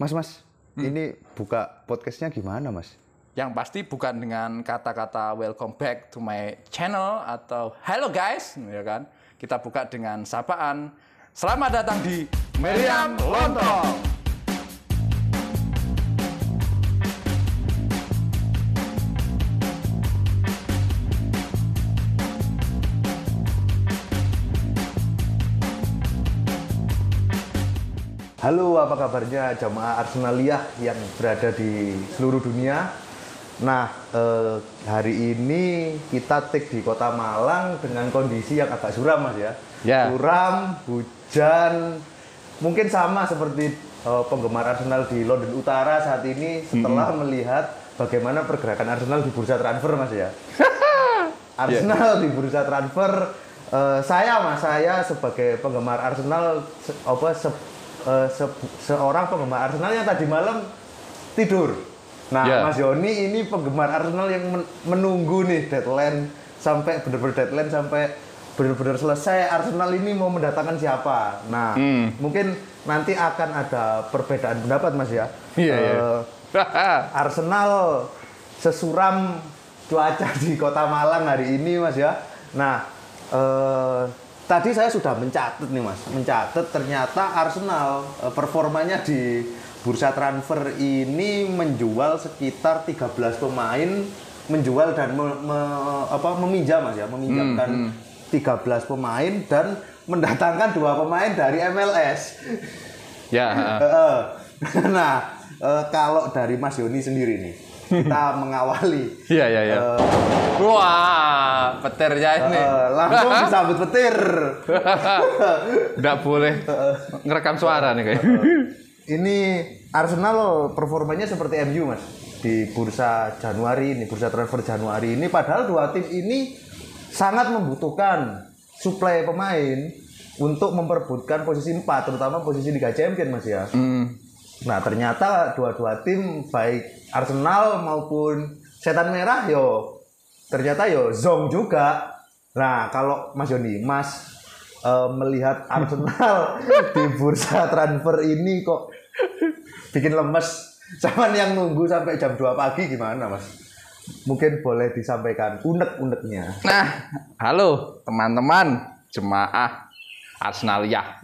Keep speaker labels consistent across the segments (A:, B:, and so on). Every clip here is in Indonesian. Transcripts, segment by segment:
A: Mas, Mas, ini buka podcastnya gimana, Mas?
B: Yang pasti bukan dengan kata-kata welcome back to my channel atau hello guys, ya kan? Kita buka dengan sapaan. Selamat datang di Meriam Lontong.
A: Halo, apa kabarnya jamaah Arsenaliyah yang berada di seluruh dunia? Nah, eh, hari ini kita take di kota Malang dengan kondisi yang agak suram, Mas ya.
B: Ya.
A: Suram, hujan, mungkin sama seperti eh, penggemar Arsenal di London Utara saat ini setelah melihat bagaimana pergerakan Arsenal di bursa transfer, Mas ya. Arsenal di bursa transfer eh, saya mas saya sebagai penggemar Arsenal se- apa se- eh, se- seorang penggemar Arsenal yang tadi malam tidur. Nah,
B: Ya.
A: Mas Yoni ini penggemar Arsenal yang men- menunggu nih deadline sampai benar-benar deadline sampai benar-benar selesai Arsenal ini mau mendatangkan siapa. Nah,
B: Hmm.
A: mungkin nanti akan ada perbedaan pendapat Mas ya.
B: Iya, iya.
A: Eh, Arsenal sesuram cuaca di Kota Malang hari ini, Mas ya. Nah, eh, tadi saya sudah mencatat nih, Mas. Mencatat ternyata Arsenal eh, performanya di bursa transfer ini menjual sekitar 13 pemain menjual dan me- me- apa meminjam Mas ya, meminjamkan 13 pemain dan mendatangkan dua pemain dari MLS.
B: ya,
A: nah, eh, kalau dari Mas Yoni sendiri nih, kita mengawali.
B: iya, iya, iya.
A: eh,
B: Wah, petirnya ini.
A: eh, langsung disambut petir.
B: Nggak boleh ngerekam suara nih kayak.
A: Ini Arsenal performanya seperti MU mas di bursa Januari ini, bursa transfer Januari ini. Padahal dua tim ini sangat membutuhkan suplai pemain untuk memperebutkan posisi 4, terutama posisi Liga Champions mas ya.
B: Hmm.
A: Nah ternyata dua-dua tim baik Arsenal maupun Setan Merah yo ternyata yo zong juga. Nah kalau Mas Yoni, Mas eh, melihat Arsenal di bursa transfer ini kok bikin lemes. Cuman yang nunggu sampai jam 2 pagi gimana Mas? Mungkin boleh disampaikan unek-uneknya.
B: Nah, halo teman-teman jemaah Arsenaliyah.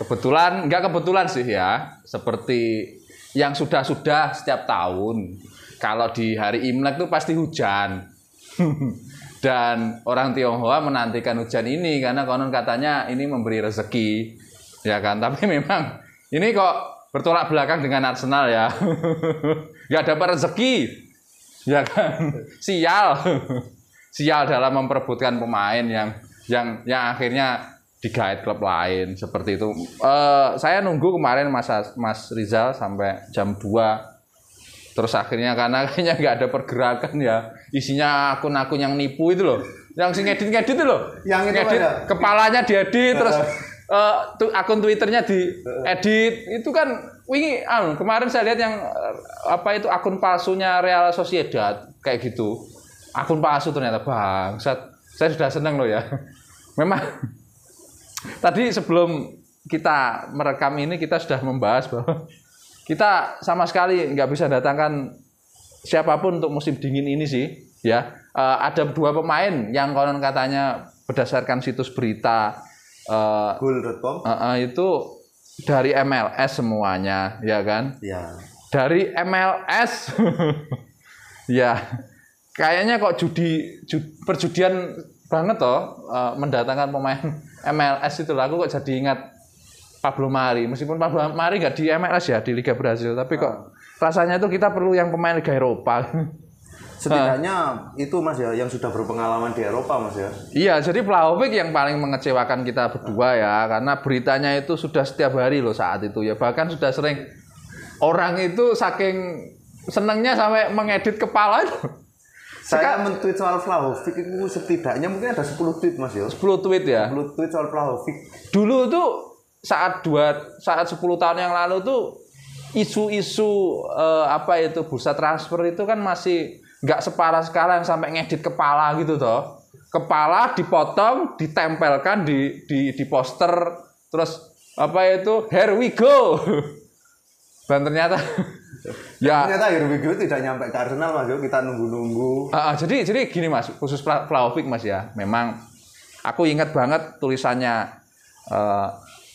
B: Kebetulan, nggak kebetulan sih ya, seperti yang sudah-sudah setiap tahun. Kalau di hari Imlek tuh pasti hujan. Dan orang Tionghoa menantikan hujan ini karena konon katanya ini memberi rezeki. Ya kan, tapi memang ini kok bertolak belakang dengan Arsenal ya. Nggak dapat rezeki. Ya kan, sial. Sial dalam memperebutkan pemain yang yang yang akhirnya digait klub lain seperti itu. Eh, saya nunggu kemarin Mas Mas Rizal sampai jam 2 terus akhirnya karena kayaknya nggak ada pergerakan ya isinya akun-akun yang nipu itu loh. Yang si ngedit ngedit itu loh.
A: Yang itu
B: ngedit
A: ada?
B: kepalanya diedit terus eh, tu- akun twitternya diedit itu kan wingi anu, kemarin saya lihat yang eh, apa itu akun palsunya Real Sociedad kayak gitu. Akun palsu ternyata bangsat. Saya sudah seneng loh ya. Memang tadi sebelum kita merekam ini kita sudah membahas bahwa kita sama sekali nggak bisa datangkan siapa pun untuk musim dingin ini sih ya Eh, ada dua pemain yang konon katanya berdasarkan situs berita
A: Goal.com.
B: eh, eh, itu dari MLS semuanya ya kan
A: Ya.
B: dari MLS ya kayaknya kok judi, ju- perjudian banget toh eh, mendatangkan pemain MLS itu lah aku kok jadi ingat Pablo Mari. Meskipun Pablo Mari nggak di MLS ya di Liga Brazil tapi kok rasanya itu kita perlu yang pemain Liga Eropa.
A: Setidaknya itu Mas ya yang sudah berpengalaman di Eropa Mas ya.
B: iya jadi Vlahovic yang paling mengecewakan kita berdua ya karena beritanya itu sudah setiap hari loh saat itu ya. Bahkan sudah sering orang itu saking senengnya sampai mengedit kepala itu
A: Saya men-tweet soal Vlahovic itu setidaknya mungkin ada 10 tweet Mas ya.
B: 10 tweet ya
A: 10 tweet soal Vlahovic.
B: dulu tuh saat dua saat 10 tahun yang lalu tuh isu-isu eh, apa itu bursa transfer itu kan masih nggak separah sekarang sampai ngedit kepala gitu toh kepala dipotong ditempelkan di di di poster terus apa itu here we go Dan ternyata ya.
A: Ternyata Herbigio tidak nyampe ke Arsenal Mas. Kita nunggu-nunggu.
B: Ah, jadi jadi gini mas, khusus Vla- Vlahovic mas ya, memang aku ingat banget tulisannya eh,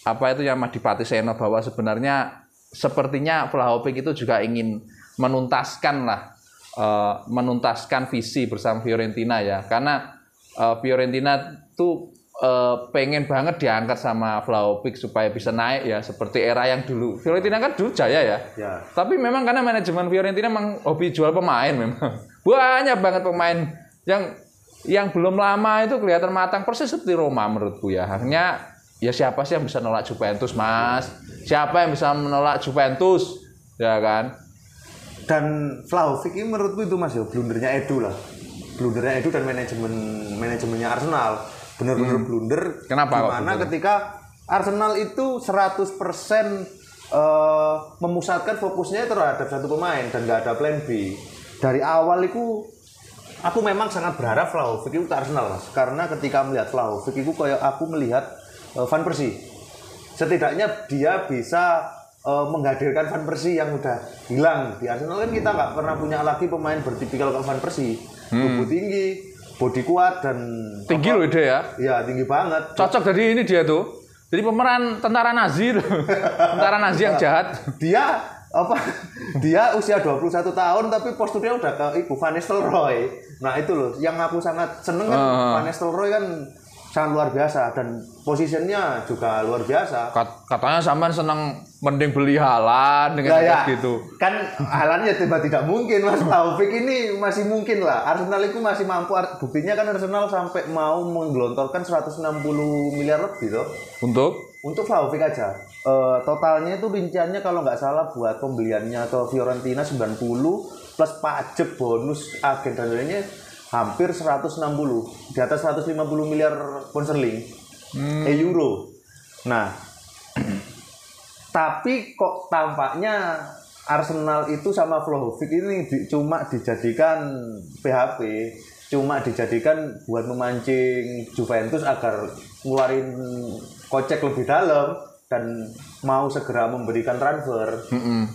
B: apa itu yang Madipati Seno bahwa sebenarnya sepertinya Vlahovic itu juga ingin menuntaskan lah, eh, menuntaskan visi bersama Fiorentina ya, karena eh, Fiorentina tuh eh, pengen banget diangkat sama Vlahovic supaya bisa naik ya, seperti era yang dulu. Fiorentina kan dulu jaya ya,
A: Ya.
B: tapi memang karena manajemen Fiorentina memang hobi jual pemain memang. Banyak banget pemain yang yang belum lama itu kelihatan matang persis seperti Roma menurutku ya. Akhirnya ya siapa sih yang bisa nolak Juventus, Mas? Siapa yang bisa menolak Juventus? Ya kan?
A: Dan Vlahovic ini menurutku itu Mas Yo, blundernya Edu lah. Blundernya Edu dan manajemen manajemennya Arsenal. Blunder.
B: Hmm. Kenapa kok
A: Gimana
B: blunder?
A: ketika Arsenal itu 100% eh, memusatkan fokusnya terhadap satu pemain dan nggak ada plan B. Dari awal itu aku memang sangat berharap Vlahovic itu ke Arsenal mas karena ketika melihat Vlahovic itu kayak aku melihat eh, Van Persie setidaknya dia bisa eh, menghadirkan Van Persie yang udah hilang di Arsenal kan kita nggak pernah punya lagi pemain bertipikal kayak Van Persie tubuh tinggi body kuat dan
B: Tinggi loh ide ya.
A: ya tinggi banget
B: Cocok jadi ini dia tuh. Jadi pemeran tentara Nazi tuh. tentara Nazi yang jahat.
A: dia apa dia usia 21 tahun tapi posturnya udah ke ibu Van Nistelrooy nah itu loh yang aku sangat seneng kan
B: Ah.
A: Van Nistelrooy kan sangat luar biasa dan posisinya juga luar biasa.
B: Kat- Katanya sampean seneng mending beli halan dengan
A: Lah ya,
B: gitu.
A: kan halannya tiba tidak mungkin Mas Taufik ini masih mungkin lah. Arsenal itu masih mampu. Buktinya kan Arsenal sampai mau menggelontorkan 160 miliar lebih tuh
B: Untuk?
A: Untuk Vlahovic aja. Eh, totalnya itu rinciannya kalau nggak salah buat pembeliannya ke Fiorentina 90 plus pajak bonus agen dan lainnya hampir 160 di atas 150 miliar pound sterling eh euro. Nah tapi kok tampaknya Arsenal itu sama Vlahovic ini di- cuma dijadikan PHP cuma dijadikan buat memancing Juventus agar ngeluarin kocek lebih dalam dan mau segera memberikan transfer.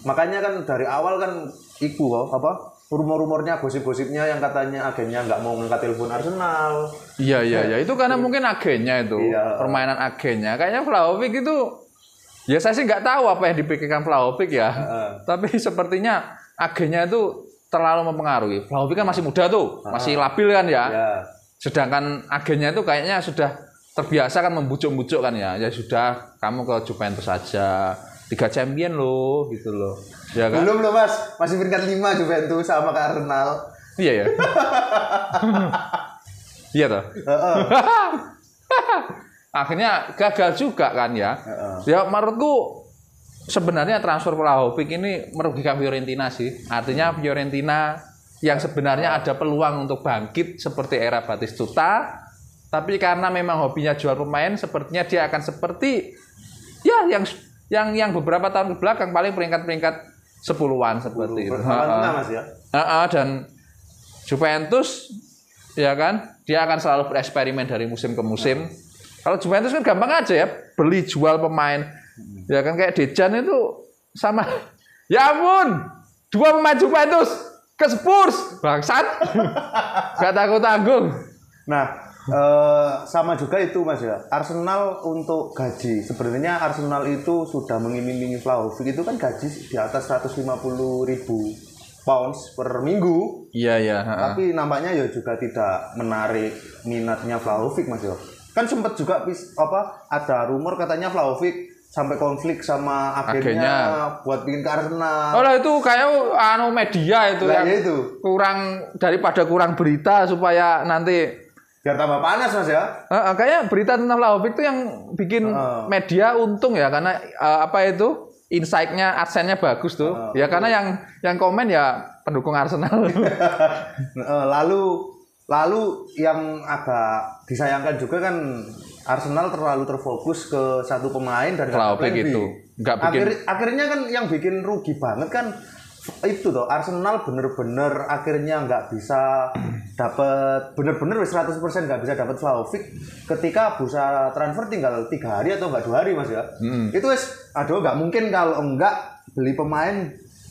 A: Makanya kan dari awal kan iku apa rumor-rumornya gosip-gosipnya yang katanya agennya nggak mau ngangkat telepon Arsenal.
B: Iya iya iya. Itu karena mungkin agennya itu
A: Iya.
B: permainan agennya. Kayaknya Vlahovic itu ya saya sih nggak tahu apa yang dipikirkan Vlahovic ya.
A: Heeh.
B: tapi sepertinya agennya itu terlalu mempengaruhi. Vlahovic kan masih muda tuh masih labil kan ya.
A: Ya
B: sedangkan agennya itu kayaknya sudah terbiasa kan membujuk-bujuk kan ya. Ya sudah kamu ke Juventus saja tiga champion loh gitu loh. Ya kan?
A: Belum loh mas. Masih peringkat 5 Juventus sama ke Arsenal.
B: Iya ya? Iya toh? Akhirnya gagal juga kan ya. Ya menurutku sebenarnya transfer Vlahovic ini merugikan Fiorentina sih. Artinya Fiorentina yang sebenarnya ada peluang untuk bangkit seperti era Batistuta, tapi karena memang hobinya jual pemain, sepertinya dia akan seperti ya yang yang yang beberapa tahun ke belakang paling peringkat-peringkat sepuluhan seperti itu.
A: Mas ya?
B: Heeh, dan Juventus ya kan? Dia akan selalu bereksperimen dari musim ke musim. Kalau Juventus kan gampang aja ya beli jual pemain. Ya kan kayak Dejan itu sama ya ampun dua pemain Juventus ke Spurs bangsat. Gak takut tanggung.
A: Nah, eh, sama juga itu Mas ya. Arsenal untuk gaji. Sebenarnya Arsenal itu sudah mengiming-imingi Vlahovic itu kan gaji di atas 150 ribu pounds per minggu.
B: iya iya.
A: Tapi nampaknya ya juga tidak menarik minatnya Vlahovic Mas ya. Kan sempat juga apa ada rumor katanya Vlahovic sampai konflik sama agennya, buat bikin ke Arsenal.
B: Oh lah itu kayak anu media itu
A: Lah,
B: yang
A: ya itu.
B: kurang daripada kurang berita supaya nanti
A: Biar tambah panas Mas ya.
B: Heeh, kayaknya berita tentang Vlahovic itu yang bikin
A: Heeh.
B: media untung ya karena eh, apa itu insight-nya adsense-nya bagus tuh. ya karena yang yang komen ya pendukung Arsenal.
A: Lalu lalu yang agak disayangkan juga kan Arsenal terlalu terfokus ke satu pemain dan
B: Vlahovic itu. Nggak bikin-
A: Akhir- akhirnya kan yang bikin rugi banget kan itu tuh Arsenal bener-bener akhirnya nggak bisa dapat bener-bener wis 100% nggak bisa dapat Vlahovic ketika bursa transfer tinggal tiga hari atau enggak dua hari mas ya
B: Hmm.
A: itu wis aduh nggak mungkin kalau enggak beli pemain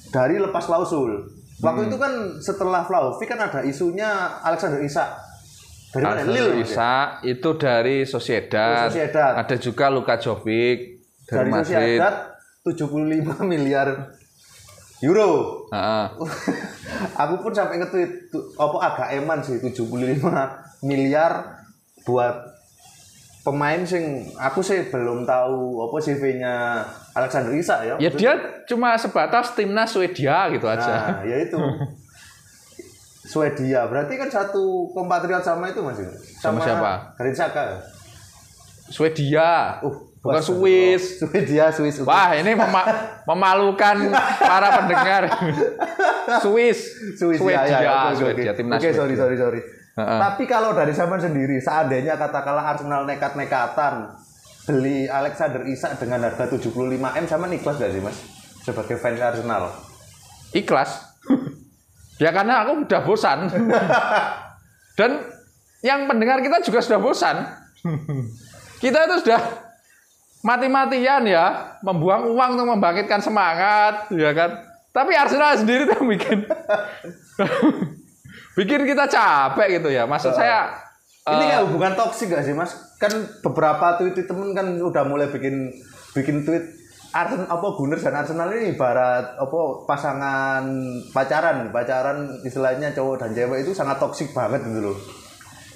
A: dari lepas klausul. Waktu
B: Hmm.
A: itu kan setelah Vlahovic kan ada isunya Alexander Isak. Dari mana? Lille. Ya?
B: Isa itu dari Sociedad.
A: Sociedad.
B: Ada juga Luka Jovic dari,
A: Dari
B: Madrid.
A: Sociedad 75 miliar euro.
B: Heeh.
A: Aku pun sampai nge-tweet apa agak eman sih 75 miliar buat pemain sing aku sih belum tahu apa CV-nya Alexander Isak ya.
B: Ya dia cuma sebatas timnas Swedia gitu aja.
A: Nah, ya itu. Swedia. Berarti kan satu kompatriot sama itu Mas.
B: Sama siapa?
A: Garin Saka.
B: Swedia.
A: Uh,
B: bukan Swiss.
A: Swedia, Swiss.
B: Wah, ini mema- memalukan para pendengar. Swiss.
A: Swedia,
B: Swedia,
A: ya, ya, oke, oke,
B: Swedia,
A: oke.
B: timnas
A: Oke, sorry, sorry, sorry.
B: Heeh.
A: Tapi kalau dari zaman sendiri, seandainya katakanlah Arsenal nekat-nekatan beli Alexander Isak dengan harga 75 m sama ikhlas gak sih mas? Sebagai fans Arsenal.
B: Ikhlas. ya karena aku udah bosan. Dan yang pendengar kita juga sudah bosan. kita itu sudah mati-matian ya, membuang uang untuk membangkitkan semangat, ya kan. Tapi Arsenal sendiri tuh bikin bikin kita capek gitu ya. Maksud saya
A: Ini
B: eh,
A: kayak hubungan toksik gak sih mas? Kan beberapa tweet temen kan udah mulai bikin bikin tweet Arsenal apa Gunners dan Arsenal ini ibarat apa pasangan pacaran pacaran istilahnya cowok dan cewek itu sangat toksik banget gitu loh.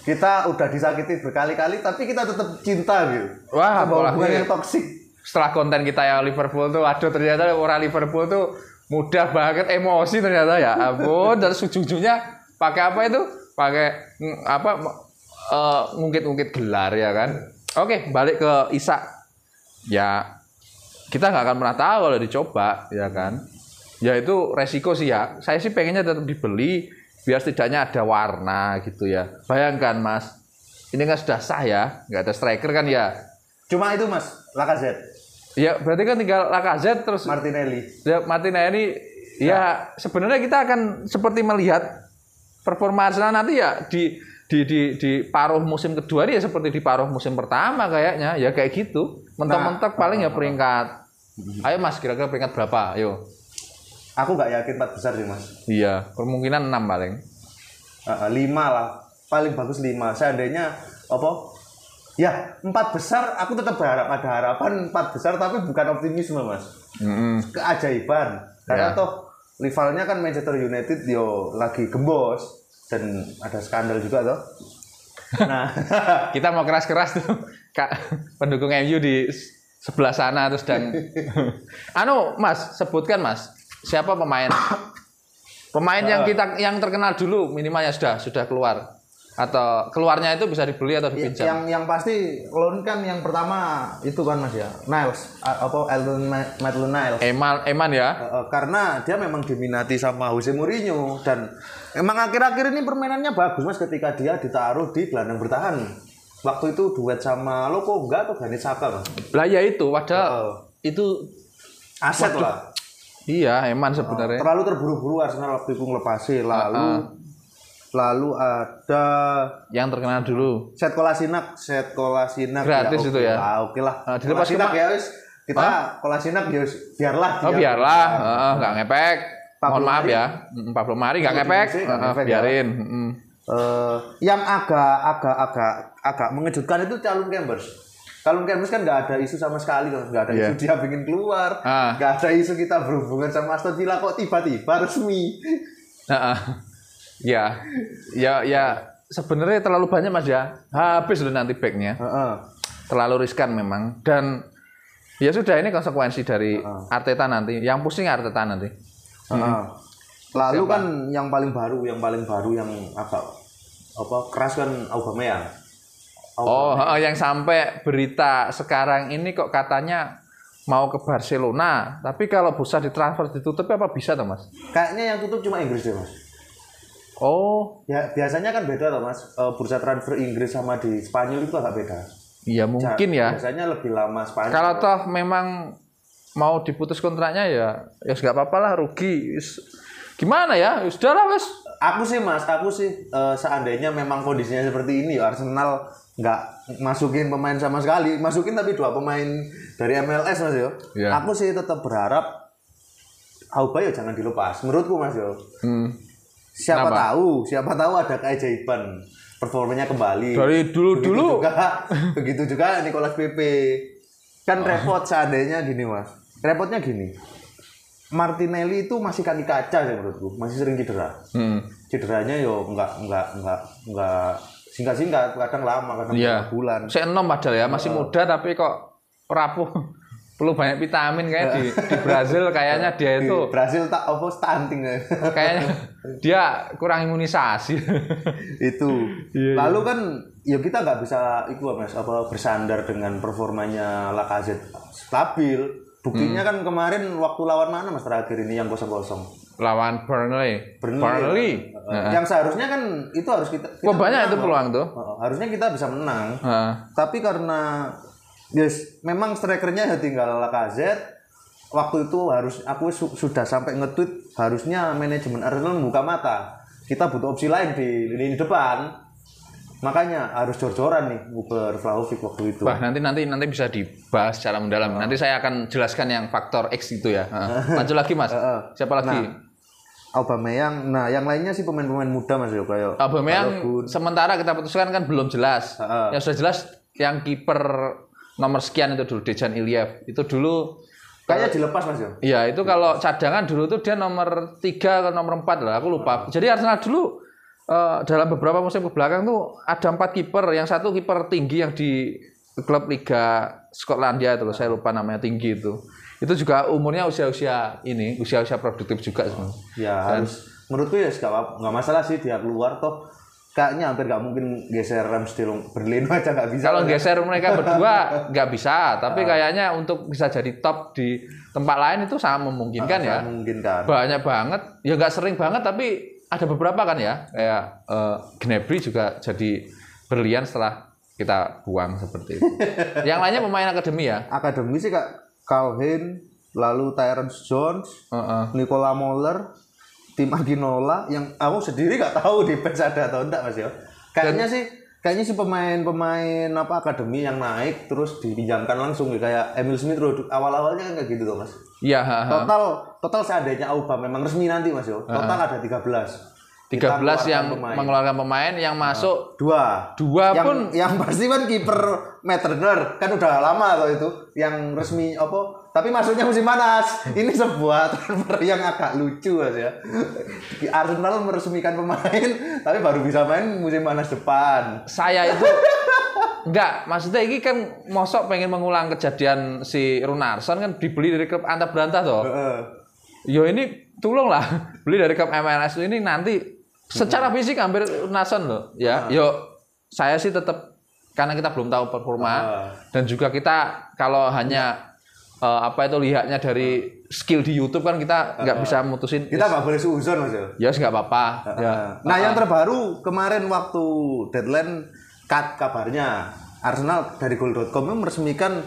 A: Kita udah disakiti berkali-kali tapi kita tetap cinta gitu.
B: Wah,
A: Sebuah hubungan
B: apalagi-
A: yang toksik.
B: setelah konten kita yang Liverpool tuh aduh ternyata orang Liverpool tuh mudah banget emosi ternyata ya. Ampun dan ujung-ujungnya pakai apa itu? Pakai mm, apa eh, ngungkit-ngungkit gelar ya kan? Oke balik ke Isak. Ya kita nggak akan pernah tahu kalau dicoba ya kan? Ya itu resiko sih ya. Saya sih pengennya tetap dibeli biar setidaknya ada warna gitu ya. Bayangkan mas. Ini kan sudah sah ya. Nggak ada striker kan ya?
A: Cuma itu mas, Lacazette,
B: Ya berarti kan tinggal Lacazette terus
A: Martinelli.
B: ya Martinelli ya sebenarnya kita akan seperti melihat performa Arsenal nanti ya di di di di paruh musim kedua ini ya seperti di paruh musim pertama kayaknya. Ya kayak gitu. Mentok-mentok paling ya peringkat. Ayo mas kira-kira peringkat berapa? Ayo
A: Aku nggak yakin empat besar sih mas.
B: iya kemungkinan enam paling
A: Uh, lima lah, paling bagus lima. Seandainya apa? Ya empat besar, aku tetap berharap ada harapan empat besar, tapi bukan optimisme mas.
B: Mm-mm.
A: Keajaiban. Karena
B: Ya.
A: toh rivalnya kan Manchester United yo lagi gembos dan ada skandal juga toh. Nah,
B: kita mau keras-keras tuh kak pendukung MU di sebelah sana terus dan anu mas sebutkan mas siapa pemain pemain yang kita yang terkenal dulu minimalnya sudah sudah keluar atau keluarnya itu bisa dibeli atau dipinjam
A: yang yang pasti loan kan yang pertama itu kan mas ya, Niles, A- apa Elton Ma- Maitland Niles.
B: Eman Eman ya
A: eh, karena dia memang diminati sama Jose Mourinho dan emang akhir-akhir ini permainannya bagus mas ketika dia ditaruh di gelandang bertahan. Waktu itu duet sama Loko enggak atau Granit Xhaka mas?
B: lah ya itu padahal
A: Oh.
B: itu
A: Aset lah.
B: Iya Eman sebenarnya
A: Terlalu terburu-buru Arsenal waktu itu ngelepasi. Lalu lalu ada
B: yang terkenal dulu
A: Set Kolasinak, Set Kolasinak
B: Gratis
A: oke
B: itu ya?
A: lah, oke lah.
B: Ah, dilepas kema-
A: ya wis kita Kolasinak ya biarlah
B: oh
A: dia.
B: biarlah Heeh, nggak ngepek
A: Pablo
B: mohon maaf
A: Mari.
B: ya Mm, Pablo Mari nggak ngepek
A: ya.
B: biarin Mm.
A: Eh, yang agak agak agak agak mengejutkan itu calon Chambers. Calon Chambers kan nggak ada isu sama sekali nggak ada
B: Iya.
A: isu dia pengen keluar,
B: Ah.
A: nggak ada isu kita berhubungan sama Aston Villa kok tiba-tiba resmi.
B: Heeh. ya, ya, ya. Sebenarnya terlalu banyak mas ya. Habis loh nanti backnya.
A: Heeh.
B: Terlalu riskan memang. Dan ya sudah ini konsekuensi dari Arteta nanti. Yang pusing Arteta nanti.
A: Heeh. Lalu kan yang paling baru, yang paling baru yang agak apa keras kan Aubameyang.
B: Oh, heeh, yang sampai berita sekarang ini kok katanya mau ke Barcelona. Tapi kalau bursa ditransfer ditutup apa bisa tuh mas?
A: Kayaknya yang tutup cuma Inggris deh mas.
B: Oh,
A: Ya biasanya kan beda loh mas. Eh, bursa transfer Inggris sama di Spanyol itu agak beda.
B: iya mungkin ya.
A: Biasanya lebih lama Spanyol.
B: Kalau toh memang mau diputus kontraknya ya, ya nggak apa-apa lah rugi. Gimana ya? Ya Sudah lah wes.
A: Aku sih mas, aku sih eh, seandainya memang kondisinya seperti ini, ya Arsenal nggak masukin pemain sama sekali, masukin tapi dua pemain dari MLS mas yo.
B: Iya.
A: Aku sih tetap berharap Auba ya jangan dilepas. Menurutku Mas yo.
B: Hmm.
A: Siapa
B: Kenapa?
A: tahu, siapa tahu ada keajaiban performanya kembali.
B: Dari dulu-dulu
A: Begitu juga, begitu juga Nicolas Pepe. Kan repot seandainya gini mas. Repotnya gini. Martinelli itu masih kaki kaca ya menurutku, masih sering cedera.
B: Hmm.
A: Cederanya yo nggak nggak nggak nggak singkat-singkat, kadang lama, kadang beberapa bulan.
B: Saya enom padahal ya, masih muda tapi kok rapuh. Perlu banyak vitamin kayak di, di Brazil kayaknya dia
A: Di
B: itu
A: Brasil tak apa stunting ya.
B: kayaknya dia kurang imunisasi.
A: itu.
B: Iya,
A: Lalu kan ya kita nggak bisa itu mas apa bersandar dengan performanya Lacazette stabil. Buktinya
B: Hmm.
A: kan kemarin waktu lawan mana mas terakhir ini yang kosong kosong.
B: Lawan Burnley.
A: Burnley.
B: Burnley.
A: Uh, Yang seharusnya kan itu harus kita. kita
B: Wah, banyak
A: menang,
B: itu peluang tuh.
A: Uh, harusnya kita bisa menang.
B: Heeh.
A: Tapi karena yes memang strikernya ya tinggal Lacazette. Waktu itu harus aku su- sudah sampai nge-tweet harusnya manajemen Arsenal membuka mata. Kita butuh opsi lain di lini depan. Makanya harus jor-joran nih Uber Vlahovic waktu itu.
B: Wah, nanti nanti nanti bisa dibahas secara mendalam. Nanti saya akan jelaskan yang faktor X itu ya. Heeh. Lanjut lagi, Mas. Siapa lagi?
A: Aubameyang, nah yang lainnya sih pemain-pemain muda Mas yo kayak
B: Aubameyang sementara kita putuskan kan belum jelas. Yang sudah jelas yang kiper nomor sekian itu dulu Dejan Iliev. Itu dulu
A: kayaknya dilepas Mas yo.
B: Iya, itu kalau cadangan dulu tuh dia nomor 3 atau nomor 4 lah, aku lupa. Jadi Arsenal dulu eh, dalam beberapa musim ke belakang tuh ada empat kiper, yang satu kiper tinggi yang di klub Liga Skotlandia itu loh, saya lupa namanya tinggi itu. Itu juga umurnya usia-usia ini, usia-usia produktif juga sebenarnya.
A: Ya harus menurutku ya nggak masalah sih dia keluar toh kayaknya hampir nggak mungkin geser Ramsdale Berlin aja nggak bisa.
B: Kalau geser mereka berdua nggak bisa, tapi kayaknya untuk bisa jadi top di tempat lain itu sangat memungkinkan ya.
A: mungkin kan.
B: banyak banget ya nggak sering banget tapi ada beberapa kan ya kayak eh, Gnabry juga jadi berlian setelah kita buang seperti itu yang lainnya pemain akademi ya
A: Akademi sih kak Calvin, lalu Tyrone Jones,
B: Heeh.
A: Nicola Moller, tim Aginola yang aku sendiri nggak tahu di bench ada atau enggak mas ya. Kayaknya sih kayaknya sih pemain-pemain apa akademi yang naik terus dipinjamkan langsung ya kayak Emil Smith Rowe awal-awalnya kan kayak gitu tuh mas.
B: Iya ha, ha.
A: Total total seandainya Auba memang resmi nanti mas yo. Total ada 13.
B: 13
A: Kita
B: yang
A: pemain.
B: mengeluarkan pemain yang masuk
A: dua
B: dua
A: yang,
B: pun
A: yang pasti kan kiper Matt Turner kan udah lama atau itu yang resmi apa tapi maksudnya musim panas. Ini sebuah transfer yang agak lucu mas ya. Arsenal meresmikan pemain tapi baru bisa main musim panas depan.
B: Saya itu enggak maksudnya ini kan mosok pengen mengulang kejadian si Runarsson kan dibeli dari klub antar berantah toh. Yo ini tolonglah beli dari klub MLS ini nanti secara fisik hampir Nason loh ya. Yo saya sih tetap karena kita belum tahu performa
A: Ah.
B: dan juga kita kalau hanya eh, apa itu lihatnya dari skill di YouTube kan kita nggak bisa mutusin.
A: Kita nggak boleh suuzon mas ya?
B: Ya yes, nggak apa-apa. Ya.
A: nah yang terbaru kemarin waktu deadline cut kabarnya Arsenal dari Goal.com meresmikan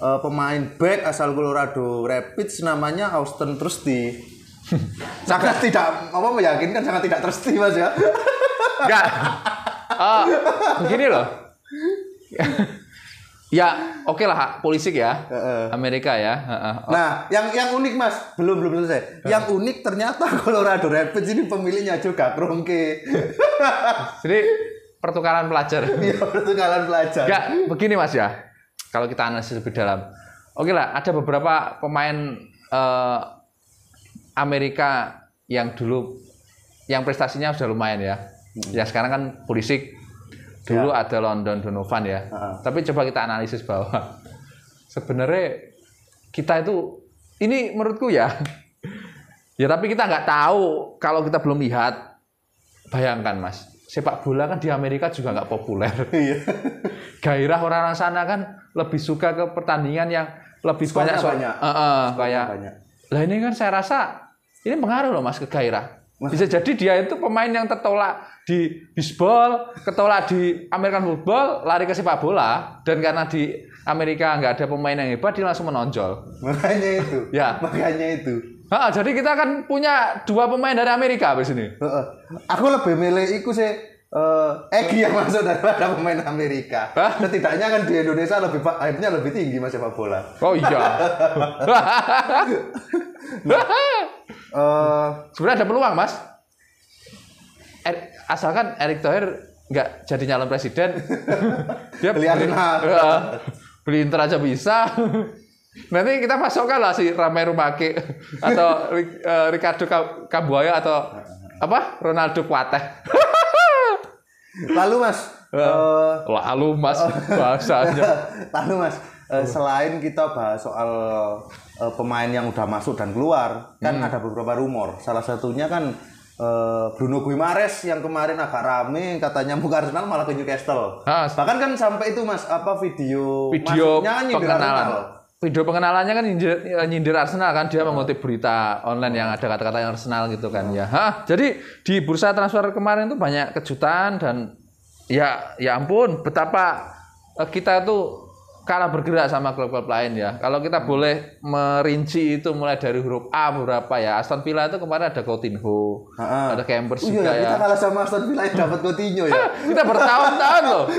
A: eh, pemain back asal Colorado Rapids namanya Austin Trusty. Sangat tidak apa meyakinkan sangat tidak trusty mas ya?
B: Enggak. Oh, begini loh. ya, oke lah polisi ya. Amerika ya.
A: Nah, yang yang unik mas, belum belum selesai. Yang unik ternyata Colorado Rapids ini pemiliknya juga Kronke.
B: Jadi pertukaran pelajar.
A: Iya, pertukaran pelajar.
B: Enggak, begini Mas ya. Kalau kita analisis lebih dalam. Oke lah, ada beberapa pemain eh, Amerika yang dulu yang prestasinya sudah lumayan ya. Ya sekarang kan Pulisic dulu ada London Donovan ya.
A: Heeh.
B: Tapi coba kita analisis bahwa sebenarnya kita itu ini menurutku ya. ya tapi kita nggak tahu kalau kita belum lihat. Bayangkan Mas, sepak bola kan di Amerika juga nggak populer
A: Iya.
B: gairah orang-orang sana kan lebih suka ke pertandingan yang lebih
A: Skornya
B: banyak so-
A: banyak.
B: Eh, eh, kayak
A: banyak.
B: lah ini kan saya rasa ini pengaruh loh mas ke gairah bisa jadi dia itu pemain yang tertolak di bisbol ketolak di American football lari ke sepak bola dan karena di Amerika nggak ada pemain yang hebat dia langsung menonjol
A: Makanya itu.
B: Ya.
A: Makanya itu.
B: Ah, jadi kita kan punya dua pemain dari Amerika di sini.
A: Aku lebih milih iku sih eh Egi yang masuk daripada pemain Amerika.
B: Hah?
A: Setidaknya kan di Indonesia lebih hype-nya lebih tinggi mas sepak bola.
B: oh iya sebenarnya ada peluang mas. Er- asalkan Erick Thohir nggak jadi nyalon presiden, dia
A: Beli Arsenal.
B: Iya. beli Inter aja bisa. Nanti kita masukkan lah si Ramai Rumake atau eh, Ricardo Ka- Kambuaya atau apa Ronaldo Kuateh.
A: Lalu Mas, eh,
B: Lalu mas bahasanya.
A: lalu Mas, eh, selain kita bahas soal eh, pemain yang udah masuk dan keluar, kan
B: Hmm.
A: ada beberapa rumor. Salah satunya kan eh, Bruno Guimares yang kemarin agak rame katanya mau Arsenal malah ke Newcastle.
B: Ah,
A: Bahkan kan sampai itu Mas apa video
B: video
A: nyindir
B: pengenalan. Video pengenalannya kan nyindir, eh, nyindir Arsenal kan dia mengutip berita online yang ada kata-kata yang Arsenal gitu kan ya. Hah, jadi di bursa transfer kemarin tuh banyak kejutan dan ya ya ampun betapa eh, kita tuh kalah bergerak sama klub-klub lain ya. Kalau kita boleh merinci itu mulai dari huruf A beberapa ya. Aston Villa itu kemarin ada Coutinho,
A: Ha-ha.
B: ada Campers
A: Oh
B: juga
A: iya,
B: ya.
A: kita kalah sama Aston Villa yang dapat Coutinho ya.
B: Kita bertahun-tahun loh.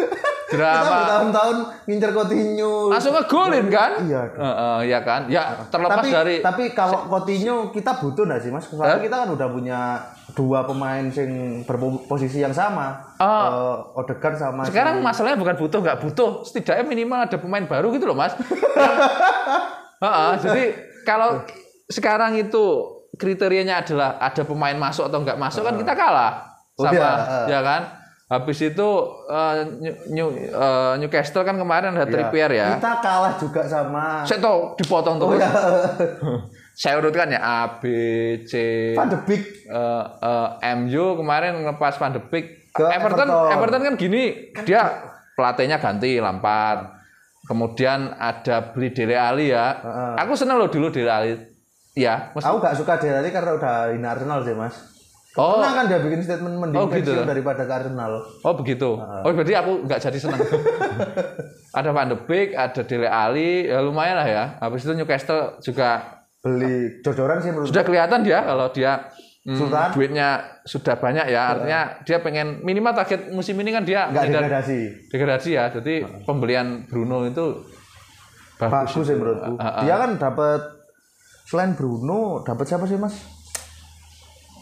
A: kita
B: Drama
A: bertahun-tahun ngincer Coutinho.
B: langsung ngegolin kan?
A: Iya.
B: Heeh, iya kan? Ya terlepas
A: tapi,
B: dari
A: tapi kalau Coutinho kita butuh nggak sih mas? Soalnya kita kan udah punya dua pemain sing berposisi yang sama.
B: Ah.
A: Eh, Odegaard sama si-
B: sekarang masalahnya bukan butuh nggak butuh, setidaknya minimal ada pemain baru gitu loh mas. Heeh, jadi kalau sekarang itu kriterianya adalah ada pemain masuk atau nggak masuk kan kita kalah
A: Oh,
B: sama
A: iya, ah.
B: ya kan. Habis itu eh, New, New- eh, Newcastle kan kemarin ada Trippier ya.
A: Kita kalah juga sama
B: Saya tahu dipotong
A: Oh,
B: terus. Saya urutkan ya A, B, C,
A: Van de Beek.
B: eh, eh, MU kemarin ngelepas Van de Beek.
A: Ke
B: Everton,
A: Everton.
B: Everton kan gini, dia pelatihnya ganti Lampard. Kemudian ada beli Dele Ali ya. Aku seneng loh dulu Dele Ali. Ya, mesti-
A: Aku gak suka Dele karena udah hina Arsenal sih mas.
B: Oh.
A: Pernah kan dia bikin statement mending
B: Oh, gitu.
A: daripada ke Arsenal.
B: Oh begitu. Oh berarti aku nggak jadi senang. ada Van de Beek, ada Dele Ali, ya lumayan lah ya. Habis itu Newcastle juga
A: Beli jodoran sih menurut
B: sudah kelihatan dia kalau dia hmm,
A: Sultan?
B: duitnya sudah banyak ya. Artinya dia pengen minimal target musim ini kan dia
A: nggak degradasi.
B: degradasi ya. Jadi pembelian Bruno itu bagus.
A: Bagus sih menurutku.
B: Ah, ah.
A: Dia kan dapat selain Bruno dapat siapa sih mas?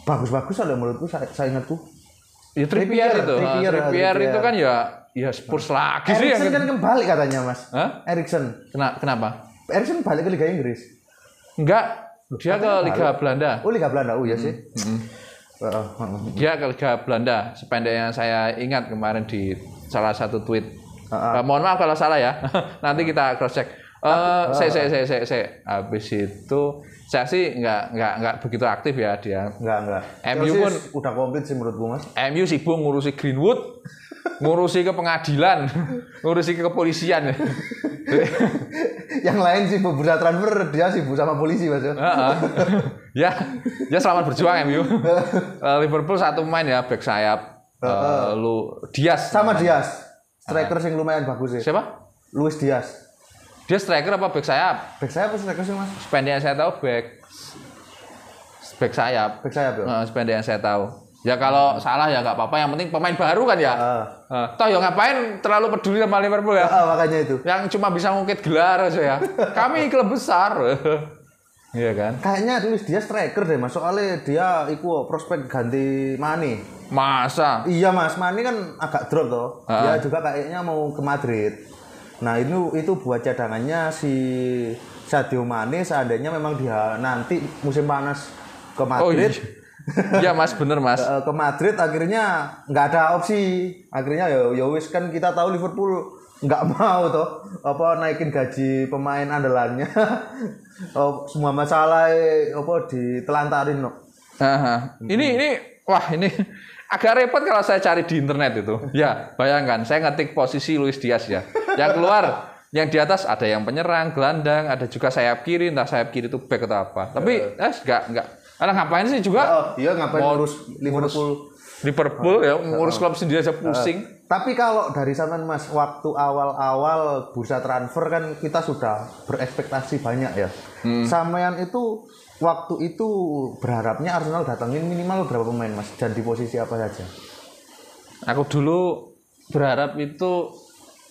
A: Bagus-bagus ada menurutku saya, saya ingatku.
B: Ya Trippier,
A: Trippier,
B: itu.
A: Trippier,
B: Trippier, Trippier itu kan ya ya Spurs lagi sih yang
A: Erikson kan kembali katanya mas.
B: Hah?
A: Erikson.
B: Kena- kenapa?
A: Erikson balik ke Liga Inggris.
B: Enggak, dia ke Liga Belanda.
A: Oh Liga Belanda, oh iya sih.
B: Mm-mm.
A: Heeh, heeh.
B: Dia ke Liga Belanda, sependek yang saya ingat kemarin di salah satu tweet.
A: Ah,
B: Eh, mohon maaf kalau salah ya. Nanti kita cross check. Eh, saya, saya, saya, saya, saya. Habis itu saya sih nggak nggak nggak begitu aktif ya dia.
A: Enggak, enggak.
B: MU
A: Chelsea
B: pun
A: udah komplit sih menurutku mas.
B: MU sibuk ngurusi Greenwood, ngurusi ke pengadilan, ngurusi ke kepolisian.
A: Yang lain sih bursa transfer dia sibuk sama polisi mas. ya.
B: Heeh. ya, ya selamat berjuang MU. Eh, Liverpool satu main ya back sayap. Eh, lu Dias.
A: Sama Dias. Striker sing lumayan bagus sih.
B: Siapa?
A: Luis Dias.
B: Dia striker apa back sayap?
A: Back saya apa striker sih mas?
B: Sependek yang saya tahu back back sayap.
A: Back saya ya.
B: Sependek yang saya tahu. Ya kalau salah ya nggak apa-apa. Yang penting pemain baru kan ya.
A: Ah.
B: Eh, toh ya ngapain terlalu peduli sama Liverpool ya?
A: Ah, makanya itu.
B: Yang cuma bisa ngungkit gelar aja ya. Kami klub besar. Iya kan?
A: Kayaknya Luis Dias striker deh mas. Soalnya dia iku prospek ganti Mane.
B: Masa?
A: Iya mas, Mane kan agak drop toh. Dia juga kayaknya mau ke Madrid. Nah itu itu buat cadangannya si Sadio Mane seandainya memang dia nanti musim panas ke
B: Oh
A: Madrid.
B: iya. Iya mas, bener mas.
A: eh, ke Madrid akhirnya nggak ada opsi. Akhirnya ya ya wis kan kita tahu Liverpool nggak mau toh apa naikin gaji pemain andalannya. oh, semua masalah apa ditelantarin no.
B: Aha. Ini ini wah ini agak repot kalau saya cari di internet itu. Ya, bayangkan saya ngetik posisi Luis Diaz ya. Yang keluar yang di atas ada yang penyerang, gelandang, ada juga sayap kiri, entah sayap kiri itu back atau apa. Tapi eh enggak enggak. Karena ngapain sih juga
A: Oh, iya ngapain ngurus Liverpool?
B: Liverpool ya ngurus klub sendiri aja pusing.
A: Tapi kalau dari sampean Mas, waktu awal-awal bursa transfer kan kita sudah berekspektasi banyak ya.
B: Hmm.
A: Sampean itu waktu itu berharapnya Arsenal datangin minimal berapa pemain Mas dan di posisi apa saja?
B: Aku dulu berharap itu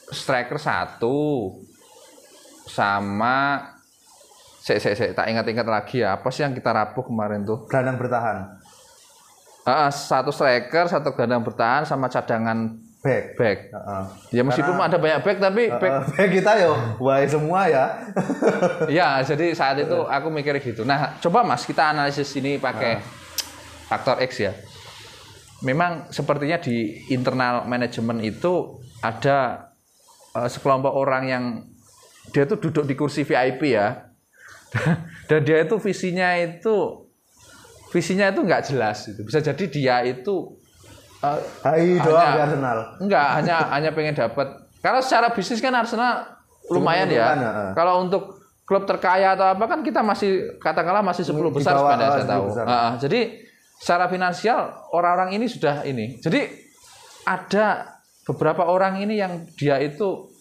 B: striker satu sama Sek, sek, sek, tak ingat-ingat lagi ya. Apa sih yang kita rapuh kemarin tuh?
A: Gelandang bertahan.
B: Ah, satu striker, satu gelandang bertahan, sama cadangan
A: Back.
B: back.
A: Heeh.
B: Ya meskipun ada banyak back, tapi back
A: Eh, back kita yo, wah semua ya.
B: Ya, jadi saat itu aku mikir gitu. Nah, coba Mas kita analisis ini pakai faktor X ya. Memang sepertinya di internal manajemen itu ada eh, sekelompok orang yang dia tuh duduk di kursi VIP ya. Dan dia itu visinya itu visinya itu nggak jelas itu. Bisa jadi dia itu eh,
A: Hai doang
B: Hanya-
A: Arsenal.
B: Enggak, hanya hanya pengen dapat. Kalau secara bisnis kan Arsenal lumayan ya. Kalau untuk klub terkaya atau apa kan kita masih katakanlah masih 10
A: Di
B: besar sebenarnya
A: ah,
B: saya
A: 10
B: tahu.
A: besar.
B: Ah. jadi secara finansial orang-orang ini sudah ini. Jadi ada beberapa orang ini yang dia itu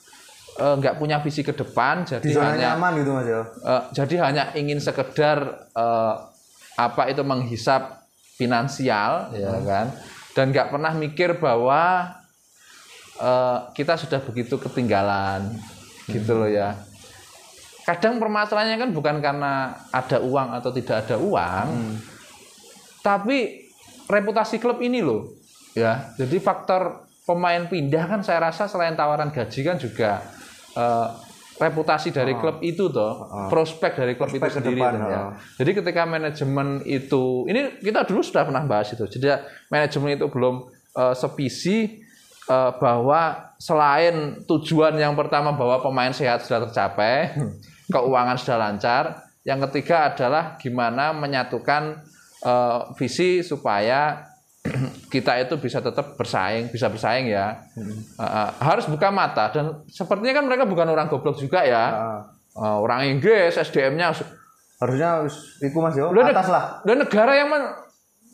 B: eh, nggak punya visi ke depan, jadi
A: Di zona
B: hanya
A: nyaman gitu Mas ya.
B: Eh, jadi hanya ingin sekedar eh, apa itu menghisap finansial ya kan? Dan nggak pernah mikir bahwa eh, kita sudah begitu ketinggalan gitu loh ya. Kadang permasalahannya kan bukan karena ada uang atau tidak ada uang tapi reputasi klub ini loh ya. Jadi faktor pemain pindah kan saya rasa selain tawaran gaji kan juga eh, reputasi dari klub itu toh prospek dari klub
A: Prospek
B: itu sendiri
A: depan,
B: ya.
A: oh.
B: jadi ketika manajemen itu ini kita dulu sudah pernah bahas itu jadi manajemen itu belum eh, sevisi eh, bahwa selain tujuan yang pertama bahwa pemain sehat sudah tercapai keuangan sudah lancar yang ketiga adalah gimana menyatukan eh, visi supaya kita itu bisa tetap bersaing, bisa bersaing ya. Eh, eh, harus buka mata dan sepertinya kan mereka bukan orang goblok juga ya. Eh, orang Inggris SDM-nya
A: Harusnya iku Mas yo,
B: Udah,
A: atas lah.
B: dan negara yang men-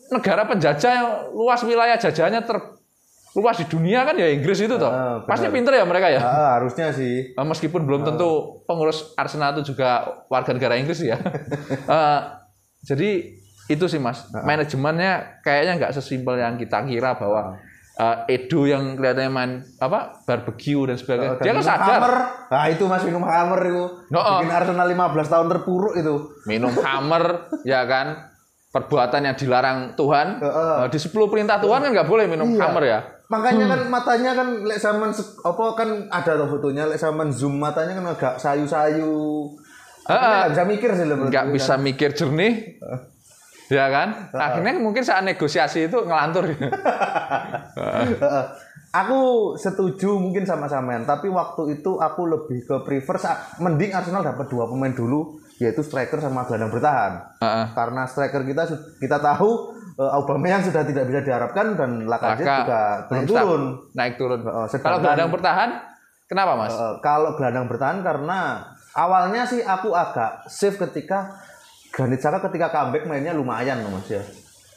B: negara penjajah yang luas wilayah jajahannya terluas di dunia kan ya Inggris itu toh.
A: Benar.
B: Pasti pinter ya mereka ya.
A: Ah, harusnya sih.
B: Meskipun belum tentu pengurus Arsenal itu juga warga negara Inggris ya. Eh, jadi itu sih mas, manajemennya kayaknya nggak sesimpel yang kita kira bahwa eh, Edo yang kelihatannya main apa barbecue dan sebagainya, dia kan sadar
A: Hammer. Nah, itu Mas minum Hammer itu.
B: No, oh.
A: Bikin Arsenal 15 tahun terpuruk itu.
B: minum hammer, ya kan, perbuatan yang dilarang Tuhan.
A: Heeh.
B: Eh, di 10 perintah Tuhan kan nggak boleh minum
A: Iya.
B: hammer ya.
A: Makanya
B: Hmm.
A: kan matanya kan lek zaman apa kan ada tuh fotonya lek zaman zoom matanya kan agak sayu-sayu. Akhirnya nggak bisa mikir sih lebih.
B: nggak bisa mikir jernih ya kan? Akhirnya mungkin saat negosiasi itu ngelantur.
A: Aku setuju mungkin sama sampean, tapi waktu itu aku lebih ke prefer sa- mending Arsenal dapat dua pemain dulu yaitu striker sama gelandang bertahan.
B: Heeh.
A: Karena striker kita kita tahu uh, Aubameyang sudah tidak bisa diharapkan dan Lacazette
B: Laka
A: juga belum
B: belum
A: turun.
B: naik turun.
A: Sedangkan-
B: kalau gelandang bertahan kenapa mas?
A: Uh, kalau gelandang bertahan karena awalnya sih aku agak safe ketika Granit Xhaka ketika comeback mainnya lumayan loh mas ya.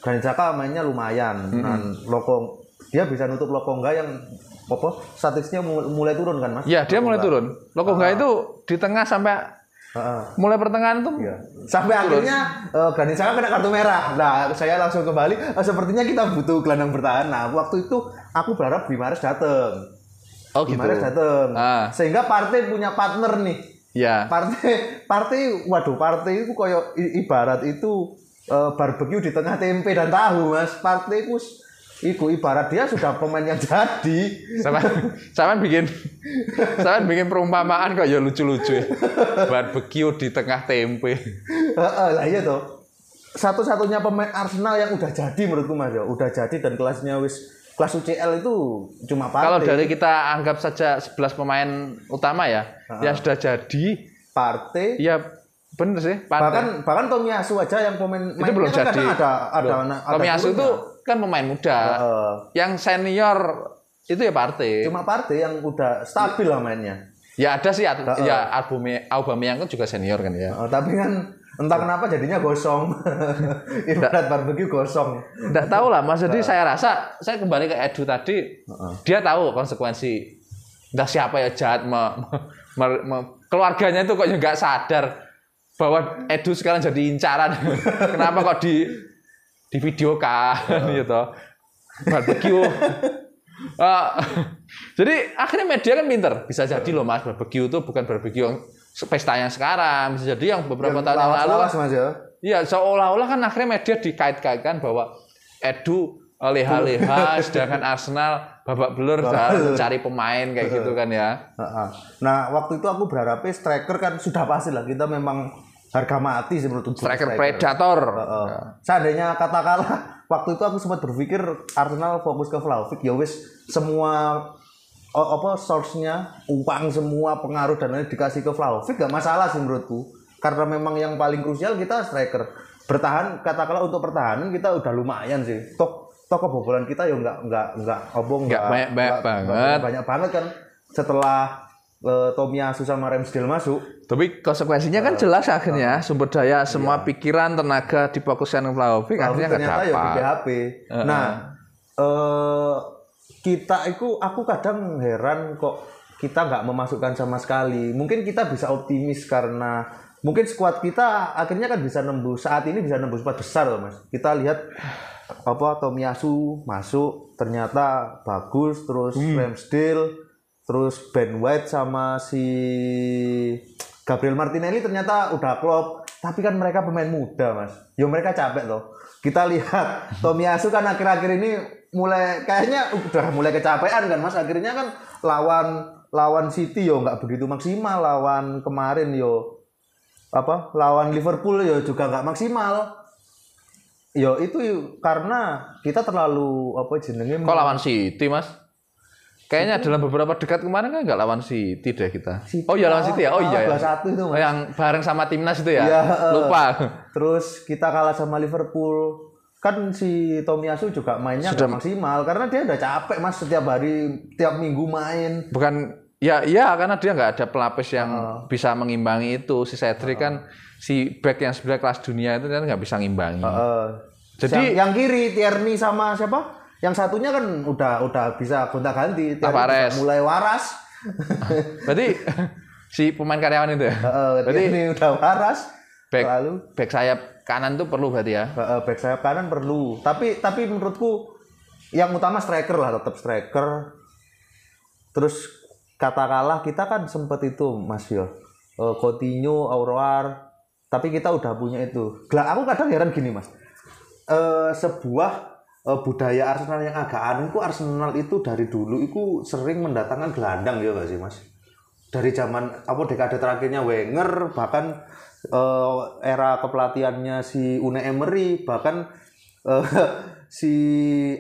A: Granit Xhaka mainnya lumayan. Dan Loko dia bisa nutup Lokonga yang apa statistiknya mu- mulai turun kan mas?
B: ya dia mulai turun Lokonga itu di tengah sampai
A: Heeh.
B: mulai pertengahan itu
A: Iya. Sampai akhirnya uh, Granit Xhaka kena kartu merah. Nah, saya langsung kembali. "Eh, sepertinya kita butuh gelandang bertahan. Nah, waktu itu aku berharap Bimares datang.
B: oh gitu
A: Bimares datang.
B: Ah.
A: Sehingga partai punya partner nih.
B: Ya
A: Partai, partai, waduh, partai itu koyo ibarat itu eh, barbecue di tengah tempe dan tahu, mas. Partai itu, iku ibarat dia sudah pemain yang jadi.
B: sama sama bikin sama bikin perumpamaan kok ya lucu-lucu ya. barbecue di tengah tempe
A: Heeh, lah iya tuh. Satu-satunya pemain Arsenal yang udah jadi menurutku mas ya, udah jadi dan kelasnya wis kelas UCL itu cuma
B: kalau
A: partai.
B: dari kita anggap saja 11 pemain utama ya yang sudah jadi
A: partai.
B: ya bener sih partai.
A: Bahkan bahkan Tomiyasu aja yang pemain
B: itu belum
A: kan
B: jadi.
A: ada ada
B: Belum.
A: ada
B: Tomiyasu itu
A: turunnya.
B: kan pemain muda.
A: Heeh.
B: Yang senior itu ya partai.
A: cuma partai yang udah stabil lah mainnya.
B: Ya ada sih at- ya Aubameyang, kan juga senior kan ya.
A: Oh, tapi kan entah kenapa jadinya gosong. Ibarat barbecue gosong.
B: Enggak tahu lah Mas jadi saya rasa saya kembali ke Edu tadi dia tahu konsekuensi entah siapa ya jahat me- me- me- keluarganya itu kok nggak sadar bahwa Edu sekarang jadi incaran. Kenapa kok di di video kan gitu. Barbecue. Ah, jadi akhirnya media kan pinter bisa jadi loh mas barbecue itu bukan barbecue yang pesta yang sekarang, bisa jadi yang beberapa
A: Yang
B: tahun yang lalu.
A: ya.
B: Iya, seolah-olah kan akhirnya media dikait-kaitkan bahwa Edu leha-leha, sedangkan Arsenal babak belur mencari pemain kayak gitu kan ya.
A: Nah, waktu itu aku berharapnya striker kan sudah pasti lah. Kita memang harga mati sih menurut
B: Striker predator.
A: Heeh. Seandainya katakanlah waktu itu aku sempat berpikir Arsenal fokus ke Vlahovic. Ya wis semua oh, apa source-nya? Uang semua pengaruh dan lain dikasih ke Vlahovic gak masalah sih menurutku. Karena memang yang paling krusial kita striker. Bertahan katakanlah untuk pertahanan kita udah lumayan sih. Toh toh kebobolan kita ya nggak nggak nggak apa
B: Nggak banyak-banyak banget.
A: banyak banget kan. Setelah uh, Tomiyasu sama Ramsdale masuk.
B: Tapi konsekuensinya kan jelas akhirnya. sumber daya semua pikiran tenaga difokuskan ke Vlahovic akhirnya
A: ternyata ya di. PHP. Nah, eh kita itu aku kadang heran kok kita nggak memasukkan sama sekali. Mungkin kita bisa optimis karena mungkin skuad kita akhirnya kan bisa nembus saat ini bisa nembus empat besar loh mas. Kita lihat apa Tomiyasu masuk ternyata bagus terus Ramsdale terus Ben White sama si Gabriel Martinelli ternyata udah klop tapi kan mereka pemain muda mas ya mereka capek loh kita lihat Tomiyasu kan akhir-akhir ini mulai kayaknya udah mulai kecapean kan mas akhirnya kan lawan lawan City yo nggak begitu maksimal lawan kemarin yo apa lawan Liverpool yo juga nggak maksimal yo itu karena kita terlalu apa jenenge
B: Kok lawan City, Mas? Kayaknya dalam beberapa dekat kemarin kan nggak lawan City deh kita.
A: City
B: oh iya lawan City ya. Oh iya ya.
A: 2-1 itu, Mas.
B: Yang bareng sama timnas itu ya.
A: Heeh.
B: Lupa.
A: Terus kita kalah sama Liverpool. Kan si Tomiyasu juga mainnya nggak maksimal karena dia udah capek mas setiap hari, tiap minggu main.
B: Bukan ya iya karena dia nggak ada pelapis yang bisa mengimbangi itu. Si Cedric kan si back yang sebenarnya kelas dunia itu kan nggak bisa ngimbangi.
A: Heeh.
B: Jadi-
A: yang, yang kiri Tierney sama siapa? Yang satunya kan udah udah bisa gonta-ganti. Tierney
B: Tavares.
A: mulai waras.
B: Berarti si pemain karyawan itu ya.
A: Heeh,
B: Berarti
A: Tierney udah waras.
B: Back
A: Lalu
B: back sayap kanan tuh perlu berarti ya.
A: Back sayap kanan perlu. Tapi tapi menurutku yang utama striker lah tetap striker. Terus kata kalah kita kan sempet itu Mas Yo. Eh, Coutinho, Aurora. Tapi kita udah punya itu. Gla- aku kadang heran gini Mas. Eh, sebuah eh, budaya Arsenal yang agak aneh itu Arsenal itu dari dulu itu sering mendatangkan gelandang ya gak sih Mas? Dari zaman apa dekade terakhirnya Wenger bahkan eh, era kepelatihannya si Une Emery bahkan eh, si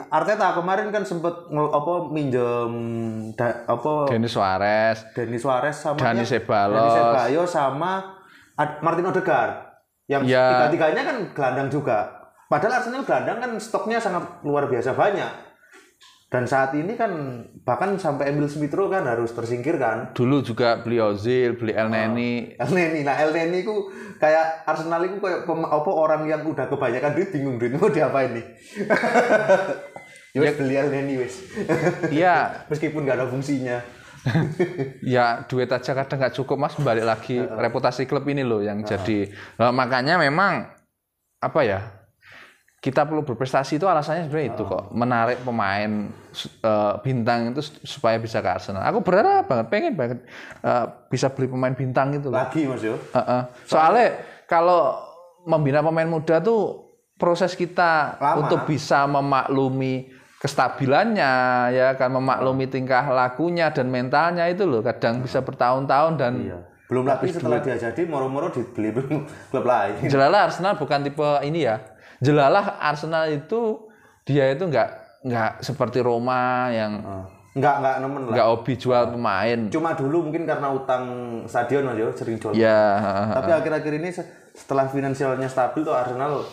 A: Arteta kemarin kan sempat apa minjem da- apa
B: Denis Suarez,
A: Denis Suarez sama
B: Dani Ceballos.
A: Dani Ceballos sama Ad- Martin Odegaard yang
B: Ya.
A: tiga-tiganya kan gelandang juga padahal Arsenal gelandang kan stoknya sangat luar biasa banyak dan saat ini kan bahkan sampai Emil Smith Rowe kan harus tersingkirkan
B: dulu juga beli Ozil, beli El Neni.
A: El Neni, nah El Neni ku kayak Arsenal itu kayak apa orang yang udah kebanyakan duit bingung duit mau diapain nih. ya wes beli El Neni wes.
B: Iya,
A: Meskipun gak ada fungsinya.
B: ya duit aja kadang nggak cukup mas balik lagi reputasi klub ini loh yang jadi Nah, makanya memang apa ya kita perlu berprestasi itu alasannya sebenarnya itu kok menarik pemain eh, bintang itu supaya bisa ke Arsenal aku berharap banget pengen banget eh, bisa beli pemain bintang itu loh
A: Lagi Mas yo.
B: Heeh. soalnya kalau membina pemain muda tuh proses kita
A: Lama.
B: untuk bisa memaklumi kestabilannya ya kan memaklumi tingkah lakunya dan mentalnya itu loh kadang bisa bertahun-tahun dan
A: Iya. Belum lagi setelah dia jadi moro-moro dibeli klub lain.
B: jelalah Arsenal bukan tipe ini ya jelalah Arsenal itu dia itu nggak nggak seperti Roma yang
A: Enggak enggak nemen lah.
B: nggak hobi jual pemain
A: Cuma dulu mungkin karena utang stadion yo sering jual.
B: ya.
A: Tapi akhir-akhir ini se- setelah finansialnya stabil tuh Arsenal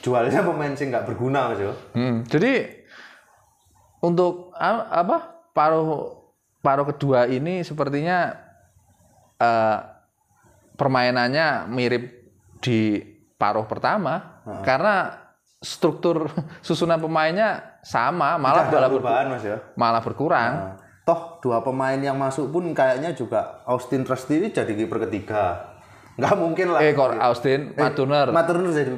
A: jualnya pemain sih nggak berguna yo.
B: Hmm, jadi untuk apa paruh paruh kedua ini sepertinya eh, permainannya mirip di paruh pertama karena struktur susunan pemainnya sama malah malah,
A: perubahan Mas yo.
B: malah berkurang.
A: Nah, toh dua pemain yang masuk pun kayaknya juga Austin Trusty ini jadi kiper ketiga. Nggak mungkin lah.
B: Eh kok Austin, Matt Turner.
A: Matt Turner jadi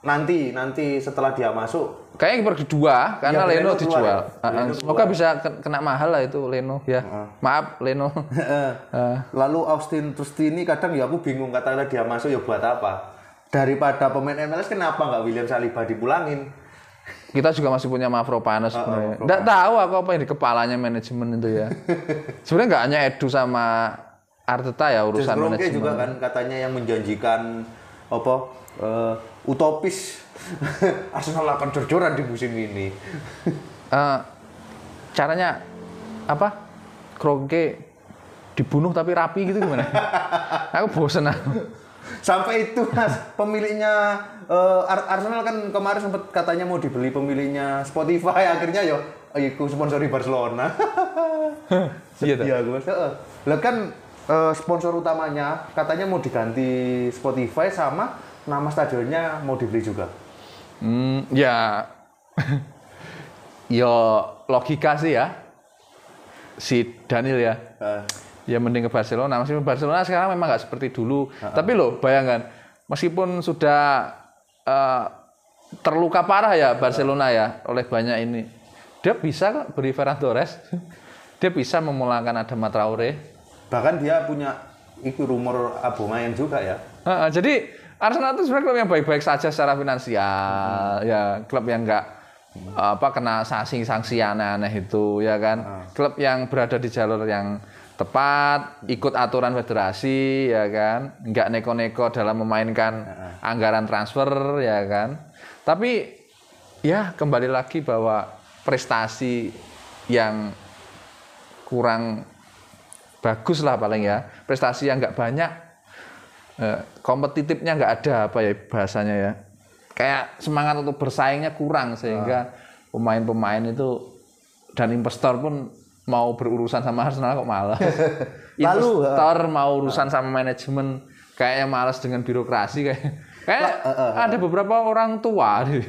A: nanti nanti setelah dia masuk
B: Kayaknya kiper kedua karena
A: Iya,
B: Leno,
A: Leno keluar
B: dijual.
A: ya? Leno
B: Semoga bisa ke- kena mahal lah itu Leno ya. Maaf Leno. Ah.
A: lalu Austin Trustini kadang ya aku bingung katanya dia masuk ya buat apa daripada pemain MLS kenapa nggak William Saliba dipulangin
B: Kita juga masih punya Mavropanos sebenarnya. Nggak tahu aku apa yang di kepalanya manajemen itu ya. sebenarnya nggak hanya Edu sama Arteta ya urusan
A: Kroenke
B: manajemen.
A: juga kan katanya yang menjanjikan apa eh, utopis Arsenal akan jor-joran di musim ini
B: Eh, caranya apa? Kroenke dibunuh tapi rapi gitu gimana? aku bosen aku.
A: Sampai itu mas, pemiliknya Ar- Arsenal kan kemarin sempat katanya mau dibeli pemiliknya Spotify, akhirnya yo ikut sponsori Barcelona.
B: Iya?
A: Iya gue. Lah kan eh, sponsor utamanya katanya mau diganti Spotify sama nama stadionnya mau dibeli juga.
B: Hmm, ya, yo logika sih ya. Si Daniel ya,
A: Eh,
B: ya mending ke Barcelona. Meskipun Barcelona sekarang memang nggak seperti dulu. Tapi loh, bayangkan, meskipun sudah eh, terluka parah ya Barcelona ya oleh banyak ini, dia bisa beri Ferran Torres. dia bisa memulangkan Adama Traore.
A: bahkan dia punya itu rumor Aubameyang juga ya.
B: Heeh, jadi Arsenal itu sebenarnya klub yang baik-baik saja secara finansial, ya klub yang enggak apa kena sanksi-sanksi aneh-aneh itu, ya kan. Klub yang berada di jalur yang tepat, ikut aturan federasi, ya kan. Enggak neko-neko dalam memainkan anggaran transfer, ya kan. Tapi ya kembali lagi bahwa prestasi yang kurang bagus lah paling ya prestasi yang nggak banyak eh, kompetitifnya nggak ada apa ya bahasanya ya kayak semangat untuk bersaingnya kurang sehingga pemain-pemain itu dan investor pun mau berurusan sama Arsenal kok malah
A: Lalu,
B: investor mau urusan sama manajemen kayaknya malas dengan birokrasi kayak kayak ada beberapa orang tua di,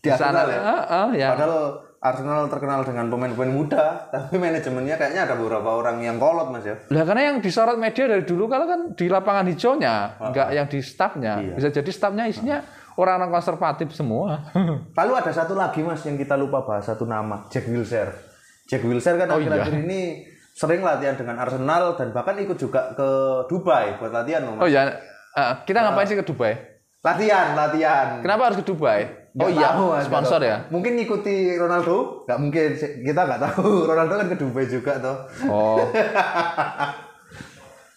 A: Di Arsenal ya?
B: Heeh, ya.
A: Padahal Arsenal terkenal dengan pemain-pemain muda, tapi manajemennya kayaknya ada beberapa orang yang kolot mas ya.
B: Lah karena yang disorot media dari dulu kalau kan di lapangan hijaunya, enggak yang di stafnya.
A: Iya.
B: Bisa jadi stafnya isinya orang-orang konservatif semua.
A: Lalu ada satu lagi mas yang kita lupa bahas satu nama, Jack Wilshere. Jack Wilshere kan
B: Oh,
A: akhir-akhir ini sering latihan dengan Arsenal dan bahkan ikut juga ke Dubai buat latihan
B: oh
A: mas.
B: ya, eh, kita ngapain sih ke Dubai?
A: Latihan, latihan.
B: Kenapa harus ke Dubai? Oh
A: Nggak
B: iya,
A: tahu,
B: sponsor ya.
A: Mungkin ngikuti Ronaldo? Nggak mungkin. Kita nggak tahu. Ronaldo kan ke Dubai juga toh.
B: Oh.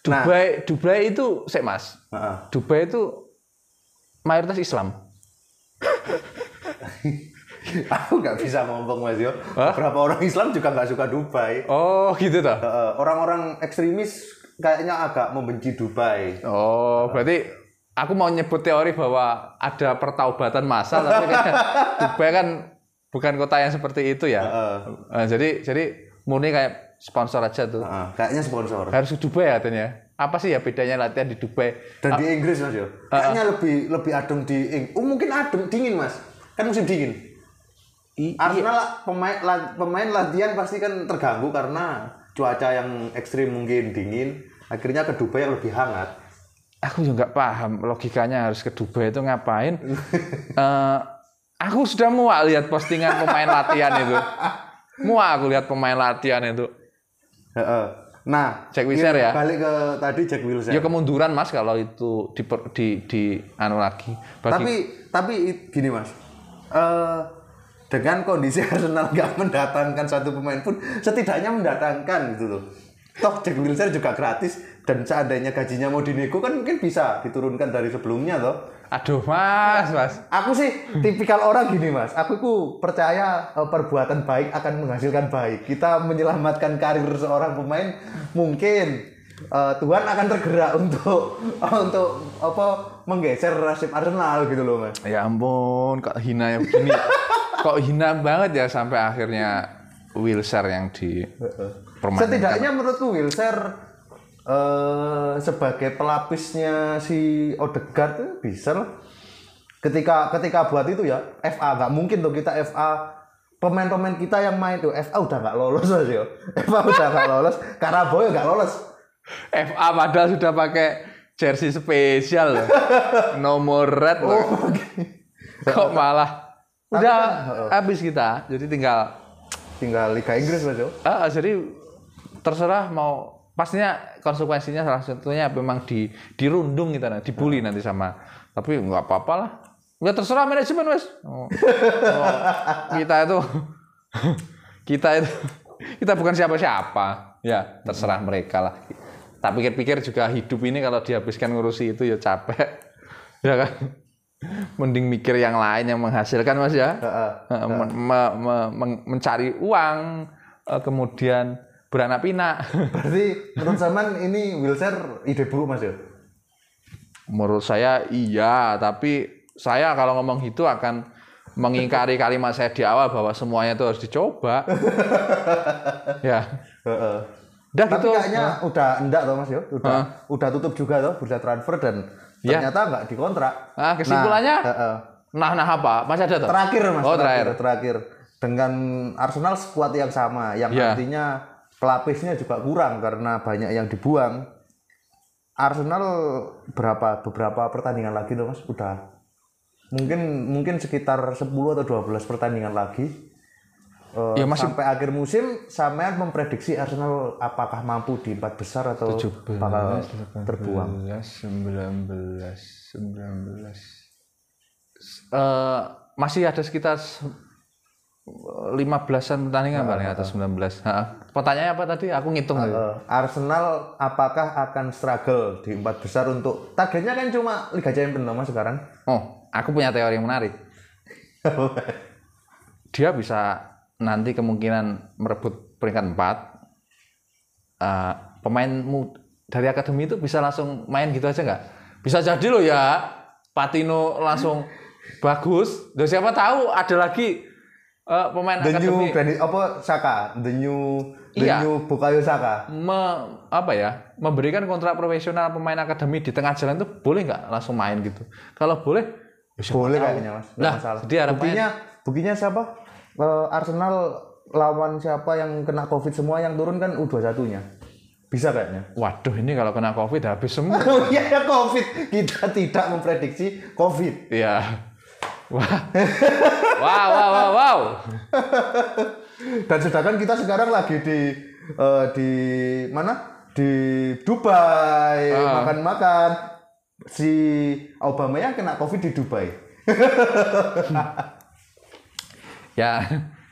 A: Nah.
B: Dubai, Dubai itu, sek mas,
A: Heeh.
B: Dubai itu mayoritas Islam.
A: Aku nggak bisa ngomong mas yo.
B: Hah?
A: Beberapa orang Islam juga nggak suka Dubai.
B: Oh gitu toh.
A: Orang-orang ekstremis kayaknya agak membenci Dubai.
B: Oh, berarti aku mau nyebut teori bahwa ada pertaubatan massal tapi kan Dubai kan bukan kota yang seperti itu ya. Eh, jadi jadi murni kayak sponsor aja tuh.
A: Heeh, kayaknya sponsor.
B: Harus ke Dubai ya katanya. Apa sih ya bedanya latihan di Dubai?
A: Dan di Inggris mas yo. Kayaknya lebih lebih adem di Ing- Oh mungkin adem dingin mas. Kan musim dingin.
B: I-
A: Arsenal lah, pemain la- pemain latihan pasti kan terganggu karena cuaca yang ekstrim mungkin dingin. Akhirnya ke Dubai yang lebih hangat.
B: Aku juga nggak paham logikanya harus ke Dubai itu ngapain. Eh, aku sudah muak lihat postingan pemain latihan itu. Muak aku lihat pemain latihan itu.
A: Nah,
B: Jack Wilshere ya?
A: Balik ke tadi Jack Wilshere.
B: Ya kemunduran mas kalau itu di di, di anu lagi. Bagi
A: tapi tapi gini mas, eh dengan kondisi Arsenal nggak mendatangkan satu pemain pun setidaknya mendatangkan gitu loh. Toh Jack Wilshere juga gratis dan seandainya gajinya mau dinego kan mungkin bisa diturunkan dari sebelumnya toh.
B: Aduh mas, mas.
A: Aku sih tipikal orang gini mas, aku ku percaya eh, perbuatan baik akan menghasilkan baik. Kita menyelamatkan karir seorang pemain mungkin eh, Tuhan akan tergerak untuk untuk apa menggeser nasib Arsenal gitu loh mas.
B: Ya ampun, kok hina ya begini. kok hina banget ya sampai akhirnya Wilshere yang di.
A: Setidaknya menurutku Wilshere eh, sebagai pelapisnya si Odegaard bisa lah. Ketika ketika buat itu ya FA nggak mungkin tuh kita FA pemain-pemain kita yang main tuh FA udah nggak lolos yo. FA udah nggak lolos, Karabo ya nggak lolos.
B: FA padahal sudah pakai jersey spesial loh. Nomor red loh. Kok malah udah
A: kan, heeh.
B: habis kita. Jadi tinggal
A: Tinggal Liga Inggris Yo.
B: ah, jadi terserah mau pastinya konsekuensinya salah satunya memang di dirundung gitu nah, dibully nanti sama. Tapi nggak apa-apa lah. Nggak terserah manajemen wes. Oh. Oh, kita itu kita itu kita bukan siapa-siapa. Ya, terserah mereka lah. Tak pikir-pikir juga hidup ini kalau dihabiskan ngurusi itu ya capek. Ya kan? Mending mikir yang lain yang menghasilkan Mas ya. Me- me- men- mencari uang, eh, kemudian beranak pinak.
A: Berarti menurut zaman ini wheelchair ide buruk Mas Yo.
B: Menurut saya iya, tapi saya kalau ngomong gitu akan mengingkari kalimat saya di awal bahwa semuanya itu harus dicoba. ya. Udah
A: Tapi
B: gitu.
A: kayaknya udah enggak toh Mas Yo. Udah udah tutup juga toh bursa transfer dan
B: Ya.
A: ternyata nggak dikontrak.
B: Nah, kesimpulannya?
A: Nah, heeh.
B: Nah, nah apa? Masih ada tuh?
A: terakhir Mas.
B: Oh,
A: terakhir,
B: terakhir.
A: terakhir. Dengan Arsenal skuad yang sama, yang
B: Ya.
A: artinya pelapisnya juga kurang karena banyak yang dibuang. Arsenal berapa beberapa pertandingan lagi tuh Mas? Udah mungkin mungkin sekitar 10 atau 12 pertandingan lagi. Eh,
B: Ya, masih-
A: sampai akhir musim sampean memprediksi Arsenal apakah mampu di empat besar atau bakal terbuang
B: 19, 19. Eh, masih ada sekitar 15-an pertandingan paling atau 19. Ha, Pertanyaannya apa tadi? Aku ngitung.
A: Eh, Arsenal apakah akan struggle di empat besar untuk targetnya kan cuma Liga Champions Mas sekarang
B: Oh, aku punya teori yang menarik. Dia bisa nanti kemungkinan merebut peringkat 4. Eh, pemain dari akademi itu bisa langsung main gitu aja nggak? Bisa jadi loh ya. Patino langsung bagus. Dan siapa tahu ada lagi eh, pemain
A: the
B: akademi
A: new Granit apa Saka the new the
B: Iya.
A: new Bukayo Saka
B: me- apa ya memberikan kontrak profesional pemain akademi di tengah jalan itu boleh nggak langsung main gitu? Kalau boleh, ya
A: boleh kayaknya Mas
B: Lah,
A: masalah
B: dia
A: buktinya buktinya siapa Eh, Arsenal lawan siapa yang kena Covid semua yang turun kan U21 nya bisa kayaknya
B: Waduh, ini kalau kena COVID habis semua.
A: oh iya ya Covid kita tidak memprediksi Covid
B: Iya. Wah. wow, wow, wow, wow.
A: Dan sedangkan kita sekarang lagi di eh, di mana? Di Dubai
B: Ah.
A: makan-makan. Si Obama yang kena Covid di Dubai.
B: Ya,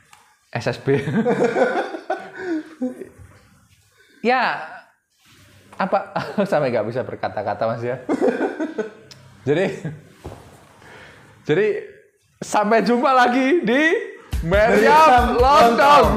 B: SSB. ya, apa sampai nggak bisa berkata-kata mas ya? jadi, jadi sampai jumpa lagi di Meriam.
A: Lontong.